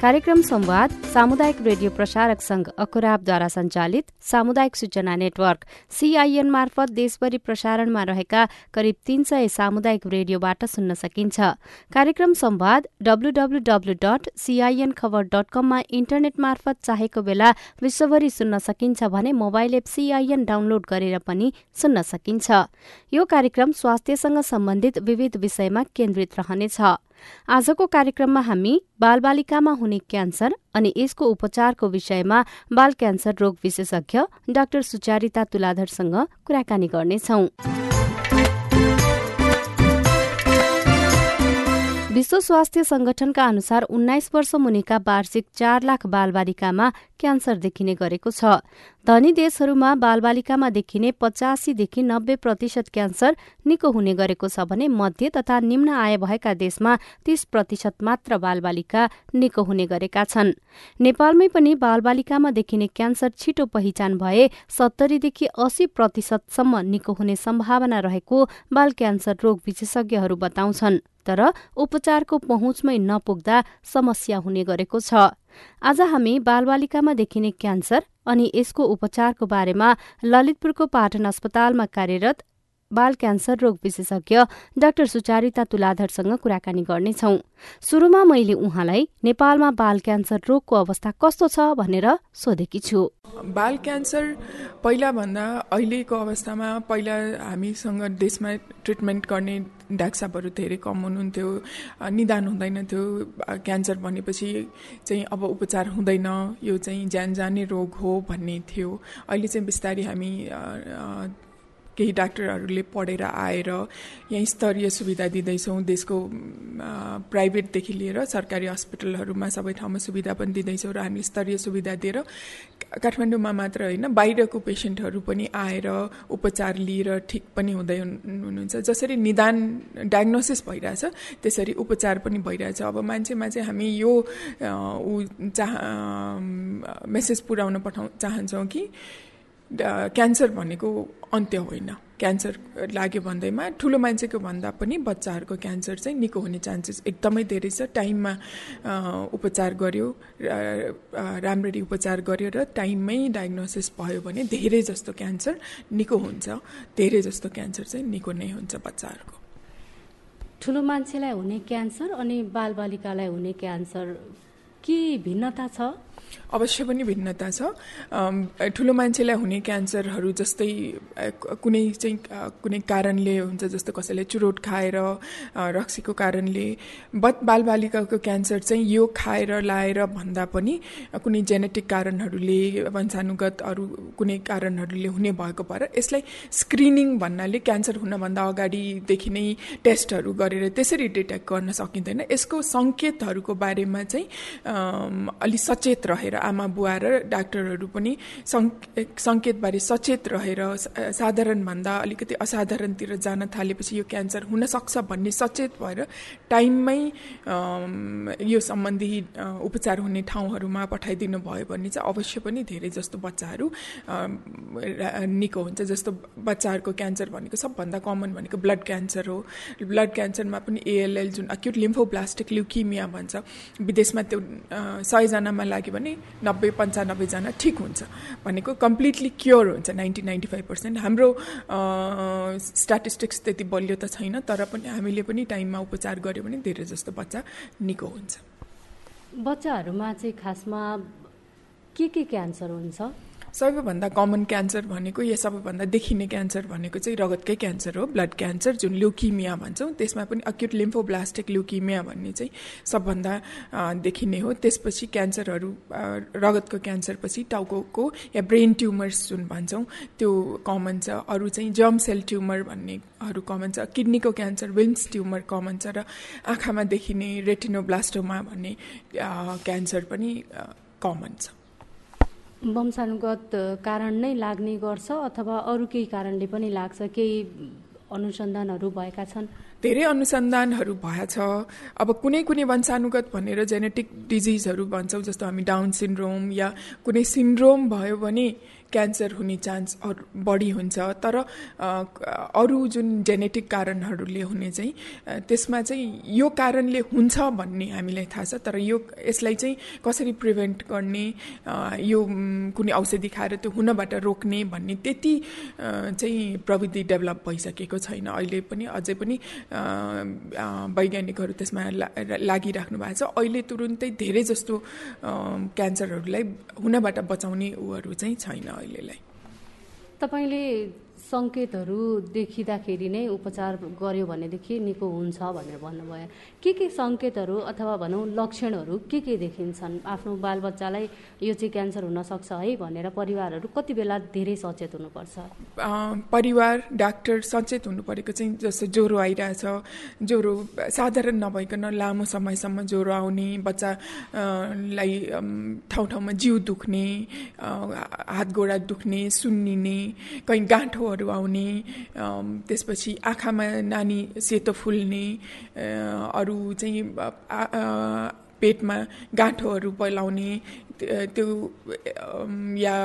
कार्यक्रम संवाद सामुदायिक रेडियो प्रसारक संघ अकुराबद्वारा संचालित सामुदायिक सूचना नेटवर्क सीआईएन मार्फत देशभरि प्रसारणमा रहेका करिब तीन सय सामुदायिक रेडियोबाट सुन्न सकिन्छ। कार्यक्रम संवाद W W W dot CIN Khabar dot कममा इन्टरनेट मार्फत चाहेको बेला विश्वभरि सुन्न सकिन्छ भने मोबाइल एप सीआईएन डाउनलोड गरेर पनि सुन्न सकिन्छ। यो कार्यक्रम स्वास्थ्यसँग सम्बन्धित विविध विषयमा केन्द्रित रहनेछ। आजको कार्यक्रममा हामी बालबालिकामा हुने क्यान्सर अनि यसको उपचारको विषयमा बाल क्यान्सर रोग विशेषज्ञ डाक्टर सुचारिता तुलाधरसँग कुराकानी गर्नेछौं। विश्व स्वास्थ्य संगठनका अनुसार उन्नाइस वर्ष मुनिका वार्षिक चार लाख बालबालिकामा क्यान्सर देखिने गरेको छ। धनी देशहरूमा बालबालिकामा देखिने पचासीदेखि नब्बे प्रतिशत क्यान्सर निको हुने गरेको छ भने मध्य तथा निम्न आय भएका देशमा तीस प्रतिशत मात्र बालबालिका निको हुने गरेका छन्। नेपालमै पनि बालबालिकामा देखिने क्यान्सर छिटो पहिचान भए सत्तरीदेखि अस्सी प्रतिशतसम्म निको हुने सम्भावना रहेको बाल क्यान्सर रोग विशेषज्ञहरू बताउँछन्। तर उपचारको पहुँचमै नपुग्दा समस्या हुने गरेको छ। आज हामी बालबालिकामा देखिने क्यान्सर अनि यसको उपचारको बारेमा ललितपुरको पाटन अस्पतालमा कार्यरत बाल क्यान्सर रोग विशेषज्ञ डाक्टर सुचारिता तुलाधरसँग कुराकानी गर्नेछौ। सुरुमा मैले उहाँलाई नेपालमा बाल क्यान्सर रोगको अवस्था कस्तो छ भनेर सोधेकी छु। बाल क्यान्सर पहिलाभन्दा अहिलेको अवस्थामा पहिला हामीसँग देशमा ट्रिटमेन्ट गर्ने डाक्सापहरू धेरै कम हुनुहुन्थ्यो निदान हुँदैन थियो क्यान्सर भनेपछि चाहिँ अब उपचार हुँदैन यो चाहिँ ज्यान जाने रोग हो भन्ने थियो। अहिले चाहिँ बिस्तारै हामी केही डाक्टरहरूले पढेर आएर यहीँ स्तरीय सुविधा दिँदैछौँ देशको प्राइभेटदेखि लिएर सरकारी हस्पिटलहरूमा सबै ठाउँमा सुविधा पनि दिँदैछौँ र हामीले स्तरीय सुविधा दिएर काठमाडौँमा मात्र होइन बाहिरको पेसेन्टहरू पनि आएर उपचार लिएर ठिक पनि हुँदै हुनुहुन्छ। जसरी निदान डायग्नोसिस भइरहेछ त्यसरी उपचार पनि भइरहेछ। अब मान्छेमा चाहिँ हामी यो चाह मेसेज पुर्याउन पठाउ चाहन्छौँ कि क्यान्सर भनेको अन्त्य होइन। क्यान्सर लाग्यो भन्दैमा ठुलो मान्छेको भन्दा पनि बच्चाहरूको क्यान्सर चाहिँ निको हुने चान्सेस एकदमै धेरै छ। टाइममा उपचार गर्यो राम्ररी उपचार गर्यो र टाइममै डायग्नोसिस भयो भने धेरै जस्तो क्यान्सर निको हुन्छ। धेरै जस्तो क्यान्सर चाहिँ निको नै हुन्छ बच्चाहरूको। ठुलो मान्छेलाई हुने क्यान्सर अनि बालबालिकालाई हुने क्यान्सर के भिन्नता छ? अवश्य पनि भिन्नता छ। ठुलो मान्छेलाई हुने क्यान्सरहरू जस्तै कुनै चाहिँ कुनै कारणले हुन्छ जस्तो कसैले चुरोट खाएर रक्सीको कारणले बत बालबालिकाको क्यान्सर चाहिँ यो खाएर लाएर भन्दा पनि कुनै जेनेटिक कारणहरूले वंशानुगत अरू कुनै कारणहरूले हुने भएको भएर यसलाई स्क्रिनिङ भन्नाले क्यान्सर हुनभन्दा अगाडिदेखि नै टेस्टहरू गरेर त्यसरी डिटेक्ट गर्न सकिँदैन। यसको सङ्केतहरूको बारेमा चाहिँ अलि सचेत रहेर आमा बुवा र डाक्टरहरू पनि सङ्केतबारे सचेत रहेर साधारणभन्दा अलिकति असाधारणतिर जान थालेपछि यो क्यान्सर हुनसक्छ भन्ने सचेत भएर टाइममै यो सम्बन्धी उपचार हुने ठाउँहरूमा पठाइदिनु भयो भने चाहिँ अवश्य पनि धेरै जस्तो बच्चाहरू निको हुन्छ जस्तो बच्चाहरूको क्यान्सर भनेको सबभन्दा कमन भनेको ब्लड क्यान्सर हो। ब्लड क्यान्सरमा पनि एएलएल जुन अक्युट लिम्फोब्लास्टिक ल्युकिमिया भन्छ विदेशमा त्यो सयजनामा लाग्यो भने नब्बे पन्चानब्बेजना ठिक हुन्छ। भनेको कम्प्लिटली क्योर हुन्छ। Ninety ninety five percent. हाम्रो स्ट्याटिस्टिक्स त्यति बलियो त छैन तर पनि हामीले पनि टाइममा उपचार गऱ्यो भने धेरै जस्तो बच्चा निको हुन्छ। बच्चाहरूमा चाहिँ खासमा के के क्यान्सर हुन्छ? सबैभन्दा कमन क्यान्सर भनेको या सबैभन्दा देखिने क्यान्सर भनेको चाहिँ रगतकै क्यान्सर हो ब्लड क्यान्सर जुन ल्युकिमिया भन्छौँ। त्यसमा पनि अक्युट लिम्फोब्लास्टिक ल्युकिमिया भन्ने चाहिँ सबभन्दा देखिने हो। त्यसपछि क्यान्सरहरू रगतको क्यान्सरपछि टाउको या ब्रेन ट्युमर्स जुन भन्छौँ त्यो कमन छ। अरू चाहिँ जर्म सेल ट्युमर भन्नेहरू कमन छ। किडनीको क्यान्सर विल्म्स ट्युमर कमन छ र आँखामा देखिने रेटिनोब्लास्टोमा भन्ने क्यान्सर पनि कमन छ। वंशानुगत कारण नै लाग्ने गर्छ अथवा अरू केही कारणले पनि लाग्छ केही अनुसन्धानहरू भएका छन्? धेरै अनुसन्धानहरू भएछ। अब कुनै कुनै वंशानुगत भनेर जेनेटिक डिजिजहरू भन्छौँ जस्तो हामी डाउन सिन्ड्रोम या कुनै सिन्ड्रोम भयो भने क्यान्सर हुने चान्स बढी हुन्छ। तर अरू जुन जेनेटिक कारणहरूले हुने चाहिँ त्यसमा चाहिँ यो कारणले हुन्छ भन्ने हामीलाई थाहा छ। तर यो यसलाई चाहिँ कसरी प्रिभेन्ट गर्ने यो कुनै औषधि खाएर त्यो हुनबाट रोक्ने भन्ने त्यति चाहिँ प्रविधि डेभलप भइसकेको छैन। अहिले पनि अझै पनि वैज्ञानिकहरू त्यसमा लागिराख्नु भएको छ। अहिले तुरुन्तै धेरै जस्तो क्यान्सरहरूलाई हुनबाट बचाउने ऊहरू चाहिँ छैन। अहिलेलाई। तपाईँले सङ्केतहरू देखिँदाखेरि नै उपचार गर्यो भनेदेखि निको हुन्छ भनेर भन्नुभयो। के के सङ्केतहरू अथवा भनौँ लक्षणहरू के के देखिन्छन्? आफ्नो बालबच्चालाई यो चाहिँ क्यान्सर हुनसक्छ है भनेर परिवारहरू कति बेला धेरै सचेत हुनुपर्छ? परिवार डाक्टर सचेत हुनु परेको चाहिँ जस्तो ज्वरो आइरहेछ ज्वरो साधारण नभइकन लामो समयसम्म ज्वरो आउने बच्चालाई ठाउँ ठाउँमा जिउ दुख्ने हात गोडा दुख्ने सुन्निने कहीँ गाँठोहरू रोगहरू आउने त्यसपछि आँखामा नानी सेतो फुल्ने अरू चाहिँ पेटमा गाँठोहरू पलाउने त्यो या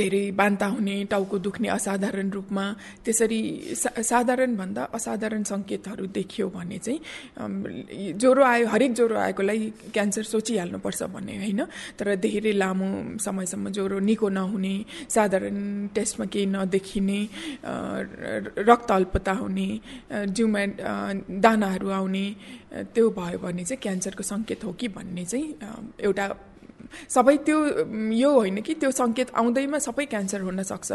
धेरै बान्ता हुने टाउको दुख्ने असाधारण रूपमा त्यसरी सा साधारणभन्दा असाधारण सङ्केतहरू देखियो भने चाहिँ ज्वरो आयो हरेक ज्वरो आएकोलाई क्यान्सर सोचिहाल्नुपर्छ भन्ने होइन। तर धेरै लामो समयसम्म ज्वरो निको नहुने साधारण टेस्टमा केही नदेखिने रक्त अल्पता हुने जिउमा दानाहरू आउने त्यो भयो भने चाहिँ क्यान्सरको सङ्केत हो कि भन्ने चाहिँ एउटा सबै त्यो यो होइन कि त्यो सङ्केत आउँदैमा सबै क्यान्सर हुनसक्छ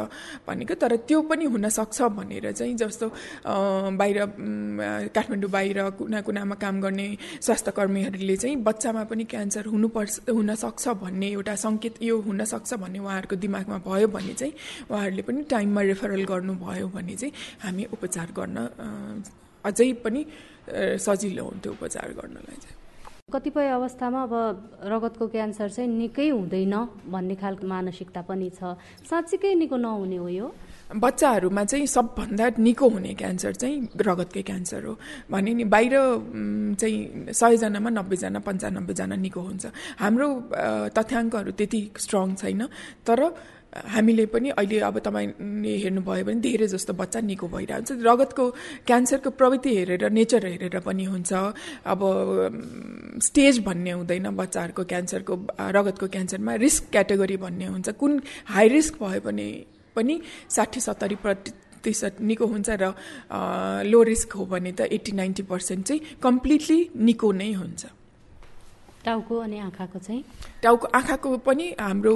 भनेको तर त्यो पनि हुनसक्छ भनेर चाहिँ जस्तो बाहिर काठमाडौँ बाहिर कुना कुनामा काम गर्ने स्वास्थ्य कर्मीहरूले चाहिँ बच्चामा पनि क्यान्सर हुनुपर्छ हुनसक्छ भन्ने एउटा सङ्केत यो हुनसक्छ भन्ने उहाँहरूको दिमागमा भयो भने चाहिँ उहाँहरूले पनि टाइममा रेफरल गर्नुभयो भने चाहिँ हामी उपचार गर्न अझै पनि सजिलो हुन्थ्यो उपचार गर्नलाई चाहिँ। कतिपय अवस्थामा अब रगतको क्यान्सर चाहिँ निकै हुँदैन भन्ने खालको मानसिकता पनि छ। साँच्चीकै निको नहुने हो यो। बच्चाहरूमा चाहिँ सबभन्दा निको हुने क्यान्सर चाहिँ रगतकै क्यान्सर हो। भने नि बाहिर चाहिँ सयजनामा नब्बेजना पन्चानब्बेजना निको हुन्छ। हाम्रो तथ्याङ्कहरू त्यति स्ट्रङ छैन। तर हामीले पनि अहिले अब तपाईँले हेर्नुभयो भने धेरै जस्तो बच्चा निको भइरहन्छ। रगतको क्यान्सरको प्रवृत्ति हेरेर नेचर हेरेर पनि हुन्छ। अब स्टेज भन्ने हुँदैन बच्चाहरूको क्यान्सरको रगतको क्यान्सरमा। रिस्क क्याटेगोरी भन्ने हुन्छ। कुन हाई रिस्क भयो भने पनि साठी सत्तरी प्रतिशत निको हुन्छ र लो रिस्क हो भने त एट्टी नाइन्टी पर्सेन्ट चाहिँ कम्प्लिटली निको नै हुन्छ। टाउको अनि आँखाको चाहिँ? टाउको आँखाको पनि हाम्रो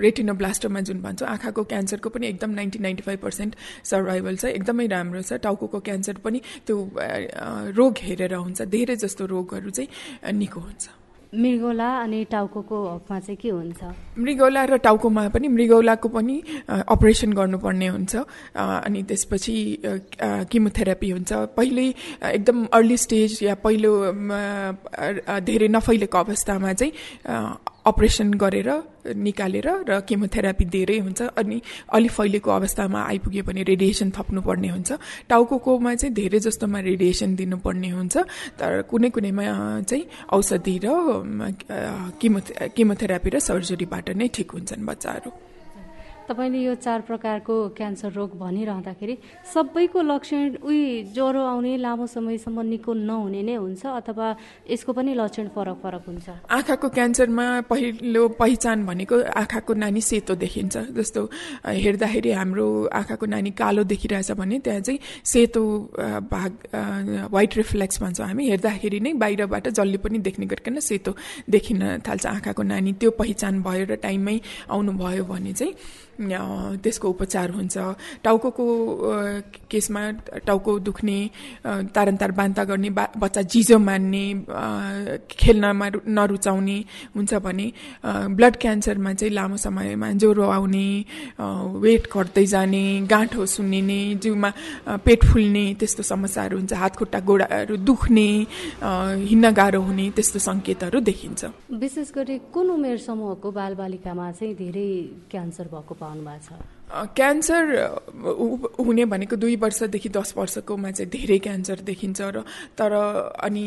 रेटिनोब्लास्टोमा जुन भन्छ आँखाको क्यान्सरको पनि एकदम ninety ninety five percent survival छ। एकदमै राम्रो छ। टाउको क्यान्सर पनि त्यो रोग हेरेर हुन्छ। धेरै जस्तो रोगहरू चाहिँ निको हुन्छ। मृगौला अनि टाउको हकमा चाहिँ के हुन्छ? मृगौला र टाउकोमा पनि मृगौलाको पनि अपरेसन गर्नुपर्ने हुन्छ। अनि त्यसपछि किमोथेरापी हुन्छ। पहिले एकदम अर्ली स्टेज या पहिलो धेरै नफैलेको अवस्थामा चाहिँ अपरेसन गरेर निकालेर र केमोथेरापी धेरै हुन्छ अनि अलि फैलिएको अवस्थामा आइपुग्यो भने रेडिएसन थप्नुपर्ने हुन्छ। टाउकोमा चाहिँ धेरै जस्तोमा रेडिएसन दिनुपर्ने हुन्छ। तर कुनै कुनैमा चाहिँ औषधि र किमोथे केमोथेरापी र सर्जरीबाट नै ठिक हुन्छन् बच्चाहरू। तपाईँले यो चार प्रकारको क्यान्सर रोग भनिरहँदाखेरि सबैको लक्षण उही ज्वरो आउने लामो समयसम्म निको नहुने नै हुन्छ अथवा यसको पनि लक्षण फरक फरक हुन्छ? आँखाको क्यान्सरमा पहिलो पहिचान भनेको आँखाको नानी सेतो देखिन्छ। जस्तो हेर्दाखेरि हाम्रो आँखाको नानी कालो देखिरहेछ भने त्यहाँ चाहिँ सेतो भाग वाइट रिफ्लेक्स भन्छौँ हामी। हेर्दाखेरि नै बाहिरबाट जसले पनि देख्ने गरिकन सेतो देखिन थाल्छ आँखाको नानी। त्यो पहिचान भयो र टाइममै आउनुभयो भने चाहिँ त्यसको उपचार हुन्छ। टाउको केसमा टाउको दुख्ने तारन्तार बान्ता गर्ने बच्चा जिजो मान्ने खेल्नमा नरुचाउने हुन्छ भने ब्लड क्यान्सरमा चाहिँ लामो समयमा ज्वरो आउने वेट घट्दै जाने गाँठो सुन्निने जिउमा पेट फुल्ने त्यस्तो समस्याहरू हुन्छ। हात खुट्टा गोडाहरू दुख्ने हिँड्न गाह्रो हुने त्यस्तो सङ्केतहरू देखिन्छ। विशेष गरी कुन उमेर समूहको बालबालिकामा चाहिँ धेरै क्यान्सर भएको पाउनु भएको छ। क्यान्सर हुने भनेको दुई वर्षदेखि दस वर्षकोमा चाहिँ धेरै क्यान्सर देखिन्छ र तर अनि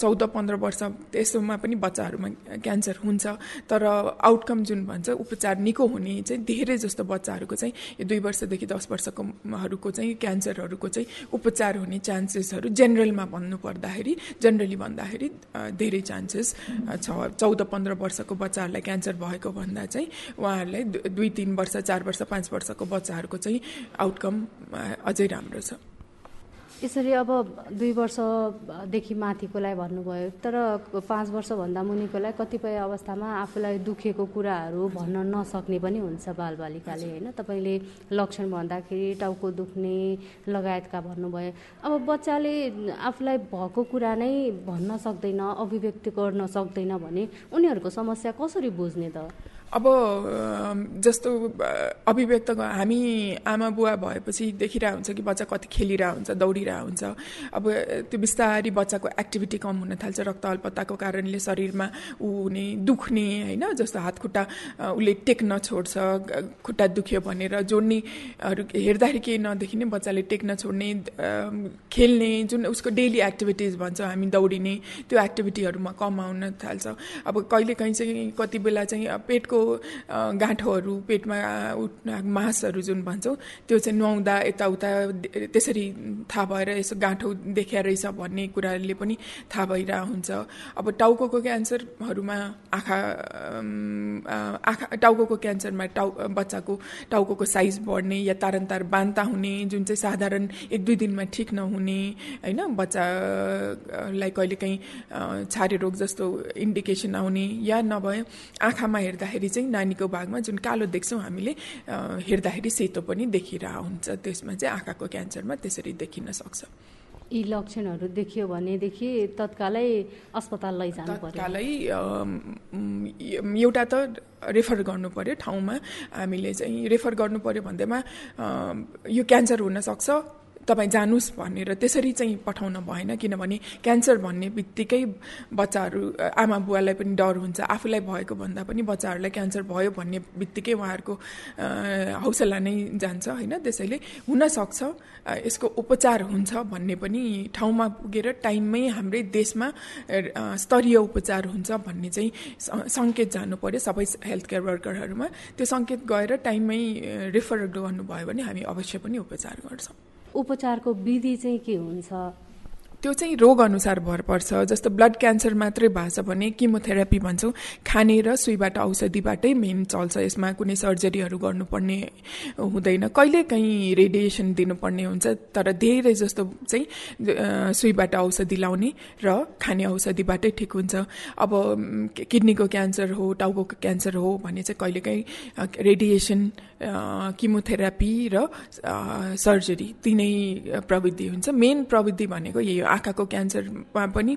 चौध पन्ध्र वर्ष त्यसोमा पनि बच्चाहरूमा क्यान्सर हुन्छ। तर आउटकम जुन भन्छ उपचार निको हुने चाहिँ धेरै जस्तो बच्चाहरूको चाहिँ यो दुई वर्षदेखि दस वर्षकोहरूको चाहिँ क्यान्सरहरूको चाहिँ उपचार हुने चान्सेसहरू जेनरलमा भन्नु पर्दाखेरि जेनरली भन्दाखेरि धेरै चान्सेस छ चौध पन्ध्र वर्षको बच्चाहरूलाई क्यान्सर भएको भन्दा चाहिँ उहाँहरूलाई दुई तिन वर्ष चार वर्ष पाँच वर्ष वर्षको बच्चाहरूको चाहिँ आउटकम अझै राम्रो छ। यसरी अब दुई वर्षदेखि माथिकोलाई भन्नुभयो तर पाँच वर्षभन्दा मुनिकोलाई कतिपय अवस्थामा आफूलाई दुखेको कुराहरू भन्न नसक्ने पनि हुन्छ बालबालिकाले होइन? तपाईँले लक्षण भन्दाखेरि टाउको दुख्ने लगायतका भन्नुभयो। अब बच्चाले आफूलाई भएको कुरा नै भन्न सक्दैन अभिव्यक्ति गर्न सक्दैन भने उनीहरूको समस्या कसरी बुझ्ने त? अब जस्तो अभिव्यक्त हामी आमा बुवा भएपछि देखिरहेको हुन्छ कि बच्चा कति खेलिरहेको हुन्छ दौडिरहेको हुन्छ। अब त्यो बिस्तारै बच्चाको एक्टिभिटी कम हुन थाल्छ रक्त अल्पताको कारणले शरीरमा ऊ हुने दुख्ने होइन जस्तो हात खुट्टा उसले टेक्न छोड्छ खुट्टा दुख्यो भनेर जोड्नेहरू हेर्दाखेरि केही नदेखिने बच्चाले टेक्न छोड्ने खेल्ने जुन उसको डेली एक्टिभिटिज भन्छ हामी दौडिने त्यो एक्टिभिटीहरूमा कम आउन थाल्छ। अब कहिले काहीँ चाहिँ कति बेला चाहिँ पेटको गाँठोहरू पेटमा मासहरू जुन भन्छौँ त्यो चाहिँ नुहाउँदा यताउता त्यसरी थाहा भएर यसो गाँठो देखिया रहेछ भन्ने कुराले पनि थाहा भइरहेको हुन्छ अब टाउको क्यान्सरहरूमा आँखा आँखा टाउको क्यान्सरमा टाउ बच्चाको टाउको साइज बढ्ने या तारन तार बान्ता हुने जुन चाहिँ साधारण एक दुई दिनमा ठिक नहुने होइन बच्चालाई कहिलेकाहीँ छारे रोग जस्तो इन्डिकेसन आउने या नभए आँखामा हेर्दाखेरि चाहिँ नानीको भागमा जुन कालो देख्छौँ हामीले हेर्दाखेरि सेतो पनि देखिरहेको हुन्छ त्यसमा चाहिँ आँखाको क्यान्सरमा त्यसरी देखिन सक्छ। यी लक्षणहरू देखियो भनेदेखि तत्कालै अस्पताल लैजानु पर्यो। तत्कालै एउटा त रेफर गर्नु पर्यो ठाउँमा। हामीले चाहिँ रेफर गर्नु पर्यो भन्दैमा यो क्यान्सर हुनसक्छ तपाईँ जानुहोस् भनेर त्यसरी चाहिँ पठाउन भएन किनभने क्यान्सर भन्ने बित्तिकै बच्चाहरू आमा बुवालाई पनि डर हुन्छ। आफूलाई भएको भन्दा पनि बच्चाहरूलाई क्यान्सर भयो भन्ने बित्तिकै उहाँहरूको हौसला नै जान्छ होइन? त्यसैले हुनसक्छ यसको उपचार हुन्छ भन्ने पनि ठाउँमा पुगेर टाइममै हाम्रै देशमा स्तरीय उपचार हुन्छ भन्ने चाहिँ सङ्केत जानु पर्यो सबै हेल्थ केयर वर्करहरूमा। त्यो सङ्केत गएर टाइममै रेफर गर्नुभयो भने हामी अवश्य पनि उपचार गर्छौँ। उपचारको विधि चाहिँ के हुन्छ? त्यो चाहिँ रोग अनुसार भर पर्छ। जस्तो ब्लड क्यान्सर मात्रै भएको छ भने किमोथेरापी भन्छौँ। खाने र सुईबाट औषधिबाटै मेन चल्छ। यसमा कुनै सर्जरीहरू गर्नुपर्ने हुँदैन। कहिले काहीँ रेडिएसन दिनुपर्ने हुन्छ। तर धेरै जस्तो चाहिँ सुईबाट औषधि लाउने र खाने औषधिबाटै ठिक हुन्छ। अब किडनीको क्यान्सर हो टाउको क्यान्सर हो भने चाहिँ कहिलेकाहीँ रेडिएसन किमोथेरापी र सर्जरी तिनै प्रविधि हुन्छ। मेन प्रविधि भनेको यही हो। आँखाको क्यान्सरमा पनि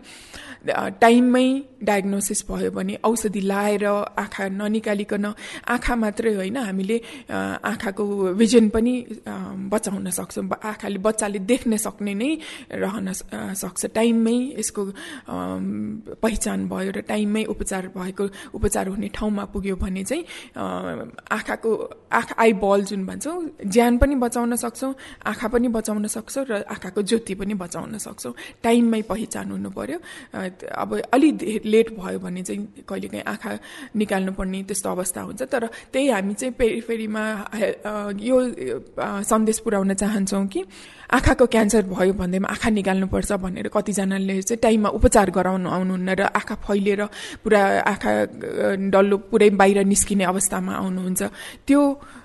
टाइममै डायग्नोसिस भयो भने औषधि लाएर आँखा ननिकालिकन आँखा मात्रै होइन हामीले आँखाको भिजन पनि बचाउन सक्छौँ आँखाले बच्चाले देख्न सक्ने नै रहन सक्छ। टाइममै यसको पहिचान भयो र टाइममै उपचार भएको उपचार हुने ठाउँमा पुग्यो भने चाहिँ आँखाको आँखा आई बल जुन भन्छौँ ज्यान पनि बचाउन सक्छौँ आँखा पनि बचाउन सक्छौँ र आँखाको ज्योति पनि बचाउन सक्छौँ। टाइममै पहिचान हुनु पर्यो अब अलि लेट भयो भने चाहिँ कहिलेकाहीँ आँखा निकाल्नुपर्ने त्यस्तो अवस्था हुन्छ। तर त्यही हामी चाहिँ पेरिफेरीमा यो सन्देश पुर्याउन चाहन्छौँ कि आँखाको क्यान्सर भयो भन्दैमा आँखा निकाल्नुपर्छ भनेर कतिजनाले चाहिँ टाइममा उपचार गराउनु आउनुहुन्न र आँखा फैलिएर पुरा आँखा डल्लो पुरै बाहिर निस्किने अवस्थामा आउनुहुन्छ। त्यो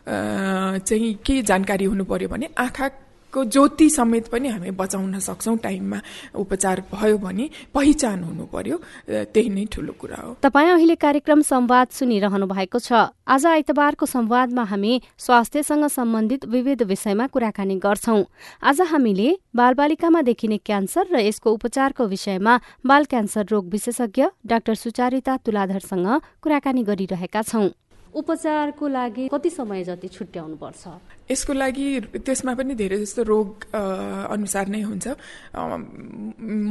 चाहिँ के जानकारी हुनु पर्यो भने आँखा को ज्योति समेत पनि हामी बचाउन सक्छौँ टाइममा उपचार भयो भने पहिचान हुनु पर्यो त्यही नै ठुलो कुरा हो। तपाईँ अहिले कार्यक्रम संवाद सुनिरहनु भएको छ। आज आइतबारको संवादमा हामी स्वास्थ्यसँग सम्बन्धित विविध विषयमा कुराकानी गर्छौं। आज हामीले बालबालिकामा देखिने क्यान्सर र यसको उपचारको विषयमा बाल क्यान्सर रोग विशेषज्ञ डाक्टर सुचारिता तुलाधरसँग कुराकानी गरिरहेका छौं। उपचारको लागि कति समय जति छुट्याउनु पर्छ यसको लागि त्यसमा पनि धेरै जस्तो रोग अनुसार नै हुन्छ।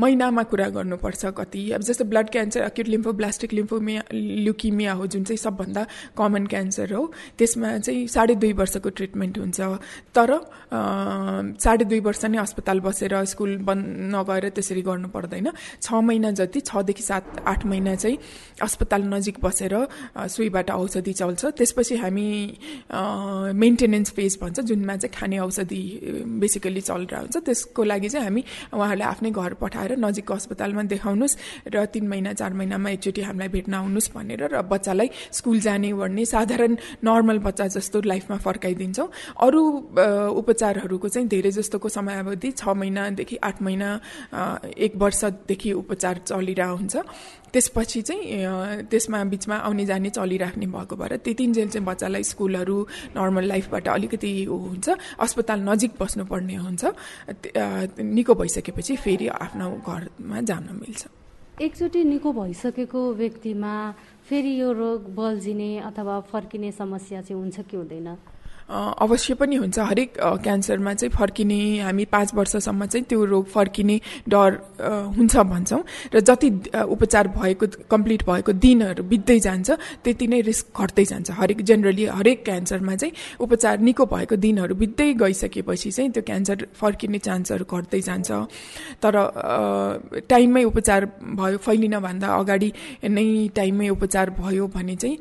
महिनामा कुरा गर्नुपर्छ कति। अब जस्तो ब्लड क्यान्सर अक्युट लिम्फोब्लास्टिक लिम्फोमिया ल्युकिमिया हो जुन चाहिँ सबभन्दा कमन क्यान्सर हो त्यसमा चाहिँ साढे दुई वर्षको ट्रिटमेन्ट हुन्छ। तर साढे दुई वर्ष नै अस्पताल बसेर स्कुल बन्द नगएर त्यसरी गर्नु पर्दैन। छ महिना जति छदेखि सात आठ महिना चाहिँ अस्पताल नजिक बसेर सुईबाट औषधि चल्छ। त्यसपछि हामी मेन्टेनेन्स फेज भन्छ जुनमा चाहिँ खाने औषधि बेसिकली चलिरहेको हुन्छ। त्यसको लागि चाहिँ हामी उहाँहरूलाई आफ्नै घर पठाएर नजिकको अस्पतालमा देखाउनुहोस् र तिन महिना चार महिनामा एकचोटि हामीलाई भेट्न आउनुहोस् भनेर र बच्चालाई स्कुल जाने ओर्ने साधारण नर्मल बच्चा जस्तो लाइफमा फर्काइदिन्छौँ। अरू उपचारहरूको चाहिँ धेरै जस्तोको समयावधि छ महिनादेखि आठ महिना एक वर्षदेखि उपचार चलिरहेको हुन्छ। त्यसपछि चाहिँ त्यसमा बिचमा आउने जाने चलिराख्ने भएको भएर त्यतिन्जेल चाहिँ बच्चालाई स्कुलहरू नर्मल लाइफबाट अलिकति हुन्छ अस्पताल नजिक बस्नुपर्ने हुन्छ। निको भइसकेपछि फेरि आफ्नो घरमा जान मिल्छ। एकचोटि निको भइसकेको व्यक्तिमा फेरि यो रोग बल्झिने अथवा फर्किने समस्या चाहिँ हुन्छ कि हुँदैन? अवश्य पनि हुन्छ। हरेक क्यान्सरमा चाहिँ फर्किने हामी पाँच वर्षसम्म चाहिँ त्यो रोग फर्किने डर हुन्छ भन्छौँ। र जति उपचार भएको कम्प्लिट भएको दिनहरू बित्दै जान्छ त्यति नै रिस्क घट्दै जान्छ। हरेक जेनरली हरेक क्यान्सरमा चाहिँ उपचार निको भएको दिनहरू बित्दै गइसकेपछि चाहिँ त्यो क्यान्सर फर्किने चान्सहरू घट्दै जान्छ। तर टाइममै उपचार भयो फैलिनभन्दा अगाडि नै टाइममै उपचार भयो भने चाहिँ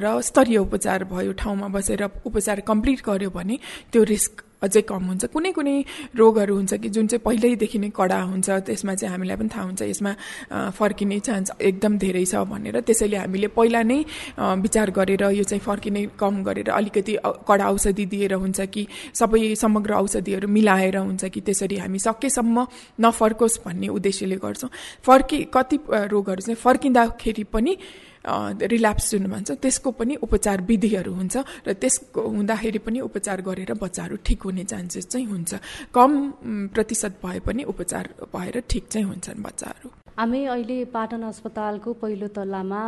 र स्तरीय उपचार भयो ठाउँमा बसेर उपचार कम्प्लिट कम्प्लिट गर्यो भने त्यो रिस्क अझै कम हुन्छ। कुनै कुनै रोगहरू हुन्छ कि जुन चाहिँ पहिल्यैदेखि नै कडा हुन्छ त्यसमा चाहिँ हामीलाई पनि थाहा हुन्छ यसमा फर्किने चान्स एकदम धेरै छ भनेर। त्यसैले हामीले पहिला नै विचार गरेर यो चाहिँ फर्किने कम गरेर अलिकति कडा औषधि दिएर हुन्छ कि सबै समग्र औषधिहरू मिलाएर हुन्छ कि त्यसरी हामी सकेसम्म नफर्कोस् भन्ने उद्देश्यले गर्छौँ। फर्कि कति रोगहरू चाहिँ फर्किँदाखेरि पनि रिल्याप्स जुन भन्छ त्यसको पनि उपचार विधिहरू हुन्छ र त्यसको हुँदाखेरि पनि उपचार गरेर बच्चाहरू ठिक हुने चान्सेस चाहिँ हुन्छ। कम प्रतिशत भए पनि उपचार भएर ठिक चाहिँ हुन्छन् बच्चाहरू। हामी अहिले पाटन अस्पतालको पहिलो तल्लामा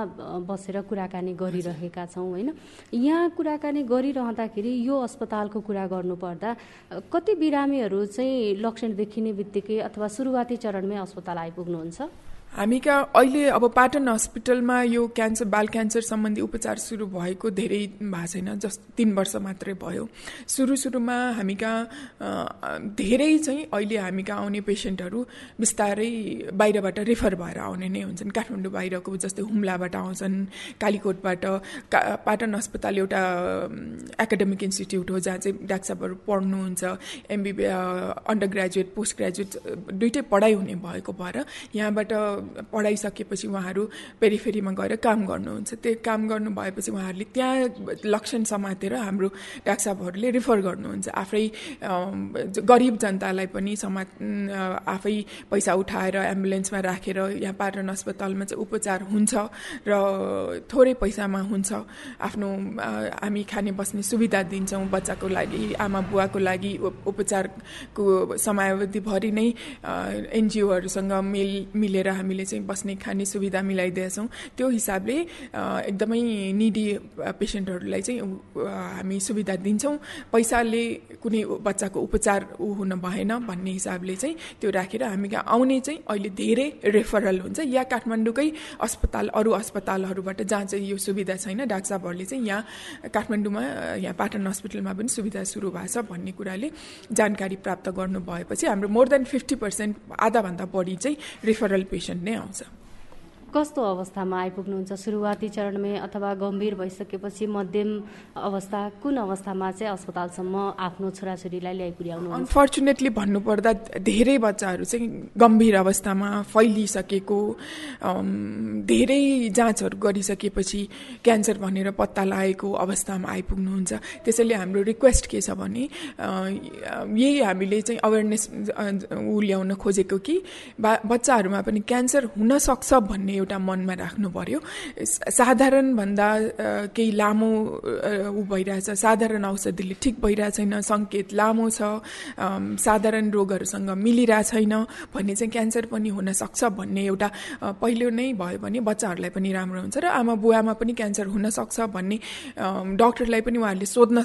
बसेर कुराकानी गरिरहेका छौँ होइन? यहाँ कुराकानी गरिरहँदाखेरि यो अस्पतालको कुरा गर्नुपर्दा कति बिरामीहरू चाहिँ लक्षण देखिने बित्तिकै अथवा सुरुवाती चरणमै अस्पताल आइपुग्नुहुन्छ? हामी कहाँ अहिले अब पाटन हस्पिटलमा यो क्यान्सर बाल क्यान्सर सम्बन्धी उपचार सुरु भएको धेरै भएको छैन जस तिन वर्ष मात्रै भयो। सुरु सुरुमा हामी कहाँ धेरै चाहिँ अहिले हामी कहाँ आउने पेसेन्टहरू बिस्तारै बाहिरबाट रेफर भएर आउने नै हुन्छन्। काठमाडौँ बाहिरको जस्तै हुम्लाबाट आउँछन् कालीकोटबाट का पाटन अस्पताल एउटा एकाडेमिक इन्स्टिट्युट हो जहाँ चाहिँ डाक्टरहरू पढ्नुहुन्छ। MBB under graduate post graduate दुइटै पढाइ हुने भएको भएर यहाँबाट पढाइसकेपछि उहाँहरू पेरिफेरीमा गएर काम गर्नुहुन्छ। त्यो काम गर्नु भएपछि उहाँहरूले त्यहाँ लक्षण समातेर हाम्रो डाक्टर साहबहरूले रिफर गर्नुहुन्छ। आफै गरिब जनतालाई पनि समा आफै पैसा उठाएर एम्बुलेन्समा राखेर यहाँ पाटन अस्पतालमा चाहिँ उपचार हुन्छ र थोरै पैसामा हुन्छ। आफ्नो हामी खाने बस्ने सुविधा दिन्छौँ बच्चाको लागि आमा बुवाको लागि उपचारको समयावधिभरि नै एनजिओहरूसँग मिल मिलेर हामीले चाहिँ बस्ने खाने सुविधा मिलाइदिएछौँ। त्यो हिसाबले एकदमै निडी पेसेन्टहरूलाई चाहिँ हामी सुविधा दिन्छौँ। पैसाले कुनै बच्चाको उपचार ऊ हुन भएन भन्ने हिसाबले चाहिँ त्यो राखेर हामी आउने चाहिँ अहिले धेरै रेफरल हुन्छ। या काठमाडौँकै अस्पताल अरू अस्पतालहरूबाट जहाँ चाहिँ यो सुविधा छैन डाक्टर साहबहरूले चाहिँ यहाँ काठमाडौँमा यहाँ पाटन हस्पिटलमा पनि सुविधा सुरु भएको छ भन्ने कुराले जानकारी प्राप्त गर्नु भएपछि हाम्रो मोर देन फिफ्टी पर्सेन्ट आधाभन्दा बढी चाहिँ रेफरल पेसेन्ट नै आउँछ कस्तो अवस्थामा आइपुग्नुहुन्छ? सुरुवाती चरणमै अथवा गम्भीर भइसकेपछि मध्यम अवस्था कुन अवस्थामा चाहिँ अस्पतालसम्म आफ्नो छोराछोरीलाई ल्याइ पुर्याउनु अनफर्चुनेटली भन्नुपर्दा धेरै बच्चाहरू चाहिँ गम्भीर अवस्थामा फैलिसकेको धेरै जाँचहरू गरिसकेपछि क्यान्सर भनेर पत्ता लागेको अवस्थामा आइपुग्नुहुन्छ। त्यसैले हाम्रो रिक्वेस्ट के छ भने यही हामीले चाहिँ अवेरनेस ऊ ल्याउन खोजेको कि बच्चाहरूमा पनि क्यान्सर हुनसक्छ भन्ने एउटा मनमा राख्नु पर्यो साधारणभन्दा केही लामो ऊ भइरहेछ। साधारण औषधिले ठिक भइरहेको छैन सङ्केत लामो छ साधारण रोगहरूसँग मिलिरहेको छैन भन्ने चाहिँ क्यान्सर पनि हुनसक्छ भन्ने एउटा पहिलो नै भयो भने बच्चाहरूलाई पनि राम्रो हुन्छ र आमा बुवामा पनि क्यान्सर हुनसक्छ भन्ने डक्टरलाई पनि उहाँहरूले सोध्न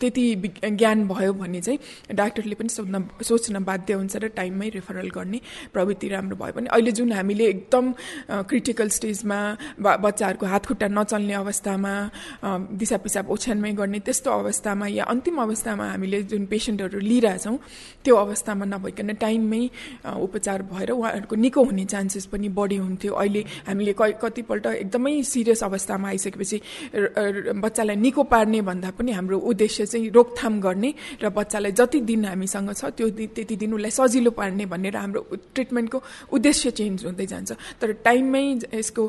त्यति ज्ञान भयो भने चाहिँ डाक्टरले पनि सोध्न सोच्न बाध्य हुन्छ र टाइममै रेफरल गर्ने प्रवृत्ति राम्रो भयो भने अहिले जुन हामीले एकदम क्रिटिकल स्टेजमा बच्चाहरूको हातखुट्टा नचल्ने अवस्थामा दिसा पिसाब ओछ्यानमै गर्ने त्यस्तो अवस्थामा या अन्तिम अवस्थामा हामीले जुन पेसेन्टहरू लिइरहेछौँ त्यो अवस्थामा नभइकन टाइममै उपचार भएर उहाँहरूको निको हुने चान्सेस पनि बढी हुन्थ्यो। अहिले हामीले कतिपल्ट एकदमै सिरियस अवस्थामा आइसकेपछि बच्चालाई निको पार्ने भन्दा पनि हाम्रो उद्देश्य चाहिँ रोकथाम गर्ने र बच्चालाई जति दिन हामीसँग छ त्यो त्यति दिन उसलाई सजिलो पार्ने भनेर हाम्रो ट्रिटमेन्टको उद्देश्य चेन्ज हुँदै जान्छ। तर टाइममै यसको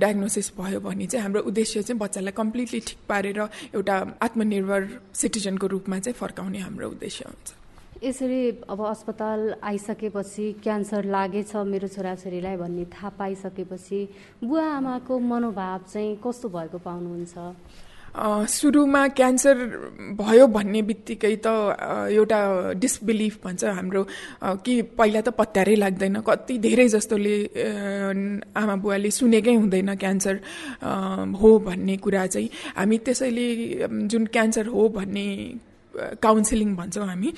डायग्नोसिस भयो भने चाहिँ हाम्रो उद्देश्य चाहिँ बच्चालाई कम्प्लिटली ठिक पारेर एउटा आत्मनिर्भर सिटिजनको रूपमा चाहिँ फर्काउने हाम्रो उद्देश्य हुन्छ। यसरी अब अस्पताल आइसकेपछि क्यान्सर लागेछ मेरो छोराछोरीलाई भन्ने थाहा पाइसकेपछि बुवा आमाको मनोभाव चाहिँ कस्तो भएको पाउनुहुन्छ? सुरुमा क्यान्सर भयो भन्ने बित्तिकै त एउटा डिसबिलिफ भन्छ हाम्रो कि पहिला त पत्यारै लाग्दैन। कति धेरै जस्तोले आमा बुवाले सुनेकै हुँदैन क्यान्सर हो भन्ने कुरा चाहिँ। हामी त्यसैले जुन क्यान्सर हो भन्ने काउन्सिलिङ भन्छौँ हामी।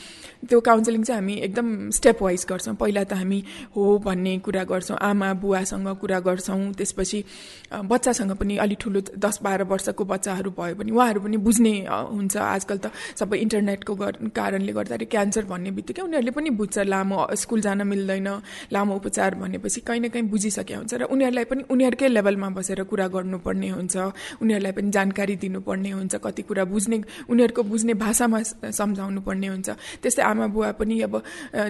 त्यो काउन्सिलिङ चाहिँ हामी एकदम स्टेप वाइज गर्छौँ। पहिला त हामी हो भन्ने कुरा गर्छौँ आमा बुवासँग कुरा गर्छौँ। त्यसपछि बच्चासँग पनि अलिक ठुलो दस बाह्र वर्षको बच्चाहरू भयो भने उहाँहरू पनि बुझ्ने हुन्छ। आजकल त सबै इन्टरनेटको कारणले गर्दाखेरि क्यान्सर भन्ने बित्तिकै उनीहरूले पनि बुझ्छ लामो स्कुल जान मिल्दैन लामो उपचार भनेपछि कहीँ न कहीँ बुझिसकेका हुन्छ र उनीहरूलाई पनि उनीहरूकै लेभलमा बसेर कुरा गर्नुपर्ने हुन्छ। उनीहरूलाई पनि जानकारी दिनुपर्ने हुन्छ कति कुरा बुझ्ने उनीहरूको बुझ्ने भाषामा सम्झाउनु पर्ने हुन्छ। त्यस्तै आमा बुवा पनि अब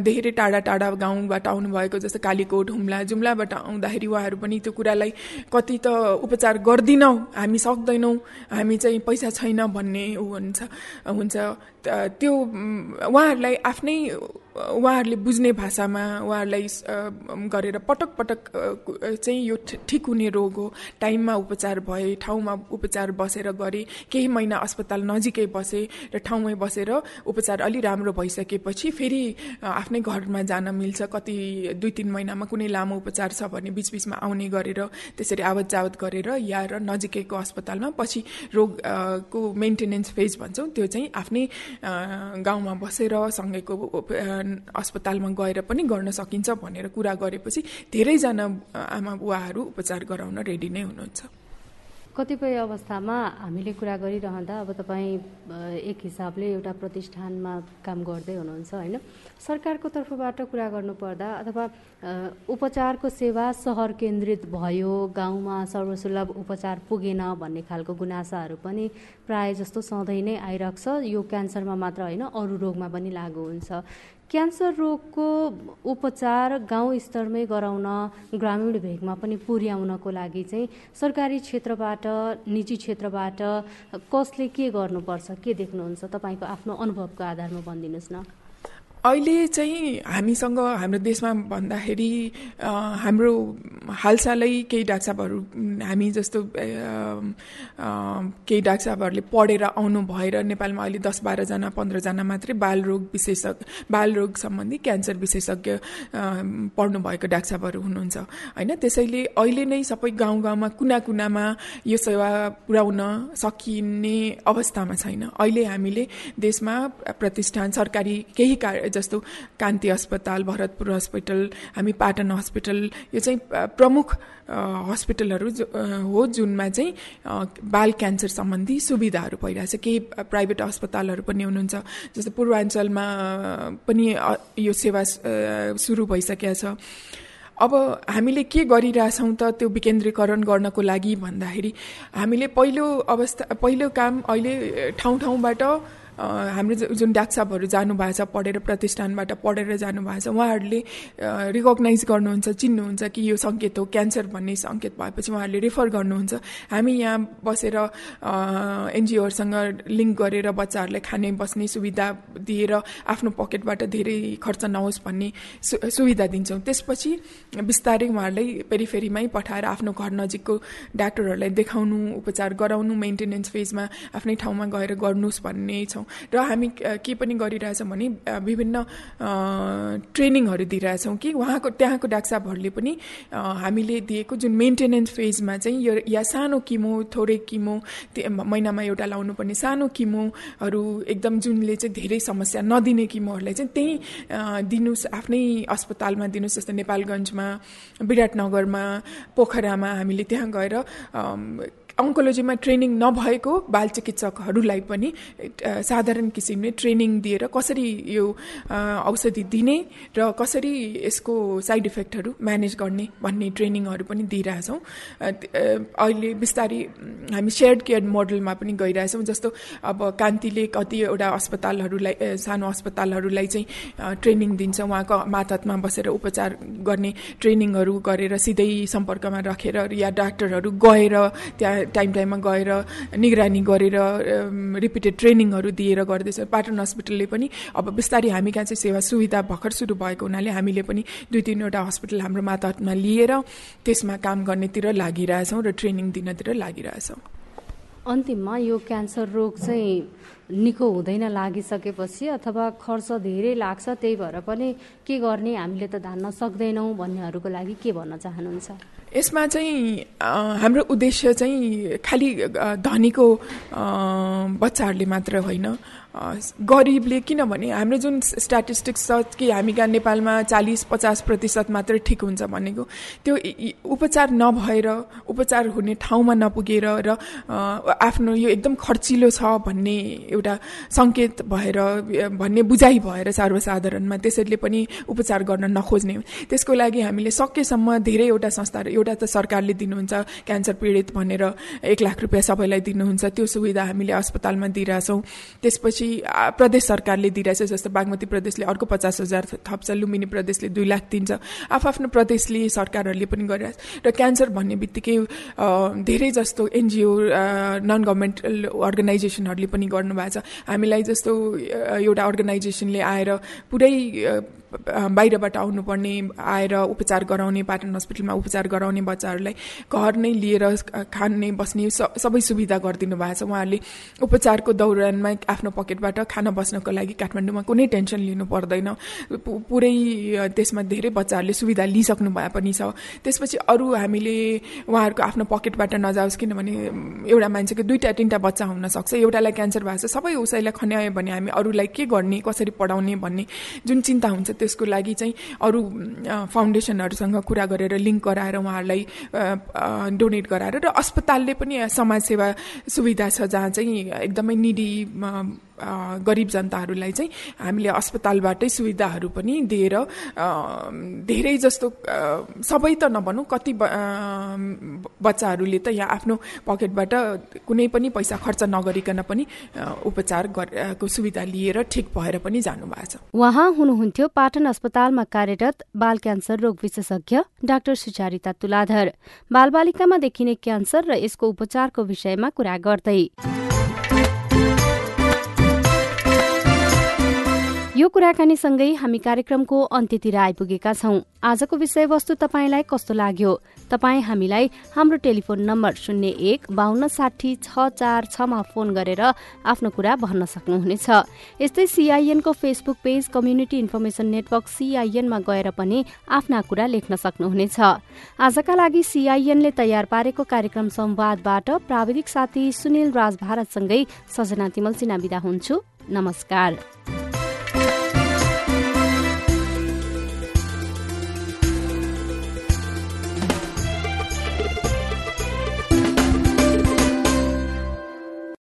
धेरै टाढा टाढा गाउँबाट आउनुभएको जस्तो कालीकोट हुम्ला जुम्लाबाट आउँदाखेरि उहाँहरू पनि त्यो कुरालाई कति त उपचार गर्दिनौँ हामी सक्दैनौँ हामी चाहिँ पैसा छैन भन्ने ऊ हुन्छ हुन्छ। त्यो उहाँहरूलाई आफ्नै उहाँहरूले बुझ्ने भाषामा उहाँहरूलाई गरेर पटक पटक चाहिँ यो ठिक हुने रोग हो। टाइममा उपचार भए ठाउँमा उपचार बसेर गरे केही महिना अस्पताल नजिकै बसे र ठाउँमै बसेर उपचार अलि राम्रो भइसकेपछि फेरि आफ्नै घरमा जान मिल्छ। कति दुई तिन महिनामा कुनै लामो उपचार छ भने बिचबिचमा आउने गरेर त्यसरी आवत जावत गरेर या र नजिकैको अस्पतालमा पछि रोगको मेन्टेनेन्स फेज भन्छौँ त्यो चाहिँ आफ्नै गाउँमा बसेर सँगैको अस्पतालमा गएर पनि गर्न सकिन्छ भनेर कुरा गरेपछि धेरैजना आमा बुवाहरू उपचार गराउन रेडी नै हुनुहुन्छ। कतिपय अवस्थामा हामीले कुरा गरिरहँदा अब तपाईँ एक हिसाबले एउटा प्रतिष्ठानमा काम गर्दै हुनुहुन्छ होइन? सरकारको तर्फबाट कुरा गर्नुपर्दा अथवा उपचारको सेवा सहर केन्द्रित भयो गाउँमा सर्वसुलभ उपचार पुगेन भन्ने खालको गुनासाहरू पनि प्राय जस्तो सधैँ नै आइरहेको छ यो क्यान्सरमा मात्र होइन अरू रोगमा पनि लागु हुन्छ। क्यान्सर रोगको उपचार गाउँ स्तरमै गराउन ग्रामीण भेगमा पनि पुर्याउनको लागि चाहिँ सरकारी क्षेत्रबाट निजी क्षेत्रबाट कसले के गर्नुपर्छ के देख्नुहुन्छ तपाईँको आफ्नो अनुभवको आधारमा भनिदिनुहोस् न। अहिले चाहिँ हामीसँग हाम्रो देशमा भन्दाखेरि हाम्रो हालसालै केही डाक्साबहरू हामी जस्तो केही डाक्साबहरूले पढेर आउनु भएर नेपालमा अहिले दस बाह्रजना पन्ध्रजना मात्रै बालरोग विशेषज्ञ बालरोग सम्बन्धी क्यान्सर विशेषज्ञ पढ्नुभएको डाक्साबहरू हुनुहुन्छ। होइन त्यसैले अहिले नै सबै गाउँ गाउँमा कुना कुनामा यो सेवा पुर्याउन सकिने अवस्थामा छैन। अहिले हामीले देशमा प्रतिष्ठान सरकारी केही जस्तो कान्ति अस्पताल भरतपुर हस्पिटल हामी पाटन हस्पिटल यो चाहिँ प्रमुख हस्पिटलहरू हो जुनमा चाहिँ बाल क्यान्सर सम्बन्धी सुविधाहरू भइरहेछ। केही प्राइभेट अस्पतालहरू पनि हुनुहुन्छ जस्तो पूर्वाञ्चलमा पनि यो सेवा सुरु भइसकेको छ। अब हामीले के गरिरहेछौँ त त्यो विकेन्द्रीकरण गर्नको लागि भन्दाखेरि हामीले पहिलो अवस्था पहिलो काम अहिले ठाउँ ठाउँबाट हाम्रो जुन डाक्सापहरू जानुभएको छ पढेर प्रतिष्ठानबाट पढेर जानुभएको छ उहाँहरूले रिकगनाइज गर्नुहुन्छ चिन्नुहुन्छ कि यो सङ्केत हो क्यान्सर भन्ने सङ्केत भएपछि उहाँहरूले रेफर गर्नुहुन्छ। हामी यहाँ बसेर एनजिओहरूसँग लिङ्क गरेर बच्चाहरूलाई खाने बस्ने सुविधा दिएर आफ्नो पकेटबाट धेरै खर्च नहोस् भन्ने सुविधा दिन्छौँ। त्यसपछि बिस्तारै उहाँहरूलाई पेरिफेरीमै पठाएर आफ्नो घर नजिकको डाक्टरहरूलाई देखाउनु उपचार गराउनु मेन्टेनेन्स फेजमा आफ्नै ठाउँमा गएर गर्नुहोस् भन्ने छौँ। र हामी के पनि गरिरहेछौँ भने विभिन्न ट्रेनिङहरू दिइरहेछौँ कि उहाँको त्यहाँको डाक्साबहरूले पनि हामीले दिएको जुन मेन्टेनेन्स फेजमा चाहिँ यो या सानो किमो थोरै किमो महिनामा एउटा लाउनु पर्ने सानो किमोहरू एकदम जुनले चाहिँ धेरै समस्या नदिने किमोहरूलाई चाहिँ त्यही दिनुहोस् आफ्नै अस्पतालमा दिनुहोस् जस्तै नेपालगञ्जमा विराटनगरमा पोखरामा हामीले त्यहाँ गएर अङ्कोलोजीमा ट्रेनिङ नभएको बाल चिकित्सकहरूलाई पनि साधारण किसिमले ट्रेनिङ दिएर कसरी यो औषधि दिने र कसरी यसको साइड इफेक्टहरू म्यानेज गर्ने भन्ने ट्रेनिङहरू पनि दिइरहेछौँ। अहिले बिस्तारै हामी सेयर्ड केयर मोडलमा पनि गइरहेछौँ जस्तो अब कान्तिले कतिवटा अस्पतालहरूलाई सानो अस्पतालहरूलाई चाहिँ ट्रेनिङ दिन्छ। उहाँको मातहतमा बसेर उपचार गर्ने ट्रेनिङहरू गरेर सिधै सम्पर्कमा राखेर या डाक्टरहरू गएर त्यहाँ टाइम टाइममा गएर निगरानी गरेर रिपिटेड ट्रेनिङहरू दिएर गर्दैछ। पाटन हस्पिटलले पनि अब बिस्तारै हामी कहाँ चाहिँ सेवा सुविधा भर्खर सुरु भएको हुनाले हामीले पनि दुई तिनवटा हस्पिटल हाम्रो मातहतमा लिएर त्यसमा काम गर्नेतिर लागिरहेछौँ र ट्रेनिङ दिनतिर लागिरहेछौँ। अन्तिममा यो क्यान्सर रोग चाहिँ निको हुँदैन लागिसकेपछि अथवा खर्च धेरै लाग्छ त्यही भएर पनि के गर्ने हामीले त धान्न सक्दैनौँ भन्नेहरूको लागि के भन्न चाहनुहुन्छ? यसमा चाहिँ हाम्रो उद्देश्य चाहिँ खालि धनीको बच्चाहरूले मात्र होइन। गरिबले किनभने हाम्रो जुन स्ट्याटिस्टिक्स छ कि हामी कहाँ नेपालमा चालिस पचास प्रतिशत मात्रै ठिक हुन्छ भनेको त्यो उपचार नभएर उपचार हुने ठाउँमा नपुगेर र आफ्नो यो एकदम खर्चिलो छ भन्ने एउटा सङ्केत भएर भन्ने बुझाइ भएर सर्वसाधारणमा त्यसैले पनि उपचार गर्न नखोज्ने त्यसको लागि हामीले सकेसम्म धेरैवटा संस्थाहरू एउटा त सरकारले दिनुहुन्छ क्यान्सर पीडित भनेर एक लाख रुपियाँ सबैलाई दिनुहुन्छ त्यो सुविधा हामीले अस्पतालमा दिइरहेछौँ। त्यसपछि त्यसपछि प्रदेश सरकारले दिइरहेछ जस्तो बागमती प्रदेशले अर्को पचास हजार थप्छ लुम्बिनी प्रदेशले दुई लाख दिन्छ। आफ्नो प्रदेशले सरकारहरूले पनि गरिरहेछ। र क्यान्सर भन्ने बित्तिकै धेरै जस्तो एनजिओ नन गभर्मेन्टल अर्गनाइजेसनहरूले पनि गर्नुभएको छ। हामीलाई जस्तो एउटा अर्गनाइजेसनले आएर पुरै बाहिरबाट आउनुपर्ने आएर उपचार गराउने पाटन हस्पिटलमा उपचार गराउने बच्चाहरूलाई घर नै लिएर खाने बस्ने सबै सुविधा गरिदिनु भएको छ। उहाँहरूले उपचारको दौरानमा आफ्नो पकेटबाट खाना बस्नको लागि काठमाडौँमा कुनै टेन्सन लिनु पर्दैन। पुरै त्यसमा धेरै बच्चाहरूले सुविधा लिइसक्नु भए पनि छ। त्यसपछि अरू हामीले उहाँहरूको आफ्नो पकेटबाट नजाओस् किनभने एउटा मान्छेको दुईवटा तिनवटा बच्चा हुनसक्छ। एउटालाई क्यान्सर भएको छ। सबै उसैलाई खन्यायो भने हामी अरूलाई के गर्ने कसरी पढाउने भन्ने जुन चिन्ता हुन्छ त्यसको लागि चाहिँ अरू फाउन्डेसनहरूसँग कुरा गरेर लिङ्क गराएर उहाँहरूलाई डोनेट गराएर र अस्पतालले पनि समाजसेवा सुविधा छ जहाँ चाहिँ एकदमै निडी गरिब जनताहरूलाई चाहिँ हामीले अस्पतालबाटै सुविधाहरू पनि दिएर धेरै जस्तो सबै त नभनौँ कति बच्चाहरूले त यहाँ आफ्नो पकेटबाट कुनै पनि पैसा खर्च नगरिकन पनि उपचार को सुविधा लिएर ठिक भएर पनि जानुभएको छ। उहाँ हुनुहुन्थ्यो पाटन अस्पतालमा कार्यरत बाल क्यान्सर रोग विशेषज्ञ डाक्टर सुचारिता तुलाधर। बालबालिकामा देखिने क्यान्सर र यसको उपचारको विषयमा कुरा गर्दै। यो कुराकानीसँगै हामी कार्यक्रमको अन्त्यतिर आइपुगेका छौं। आजको विषयवस्तु तपाईँलाई कस्तो लाग्यो? तपाईँ हामीलाई हाम्रो टेलिफोन नम्बर शून्य एक बान्न साठी छ चार छमा फोन गरेर आफ्नो कुरा भन्न सक्नुहुनेछ। यस्तै सीआईएनको Facebook page community information network सीआईएनमा गएर पनि आफ्ना कुरा लेख्न सक्नुहुनेछ। आजका लागि सीआईएनले तयार पारेको कार्यक्रम संवादबाट प्राविधिक साथी सुनिल राज भारतसँगै सजना तिमल सिना विदा हुन्छु। नमस्कार।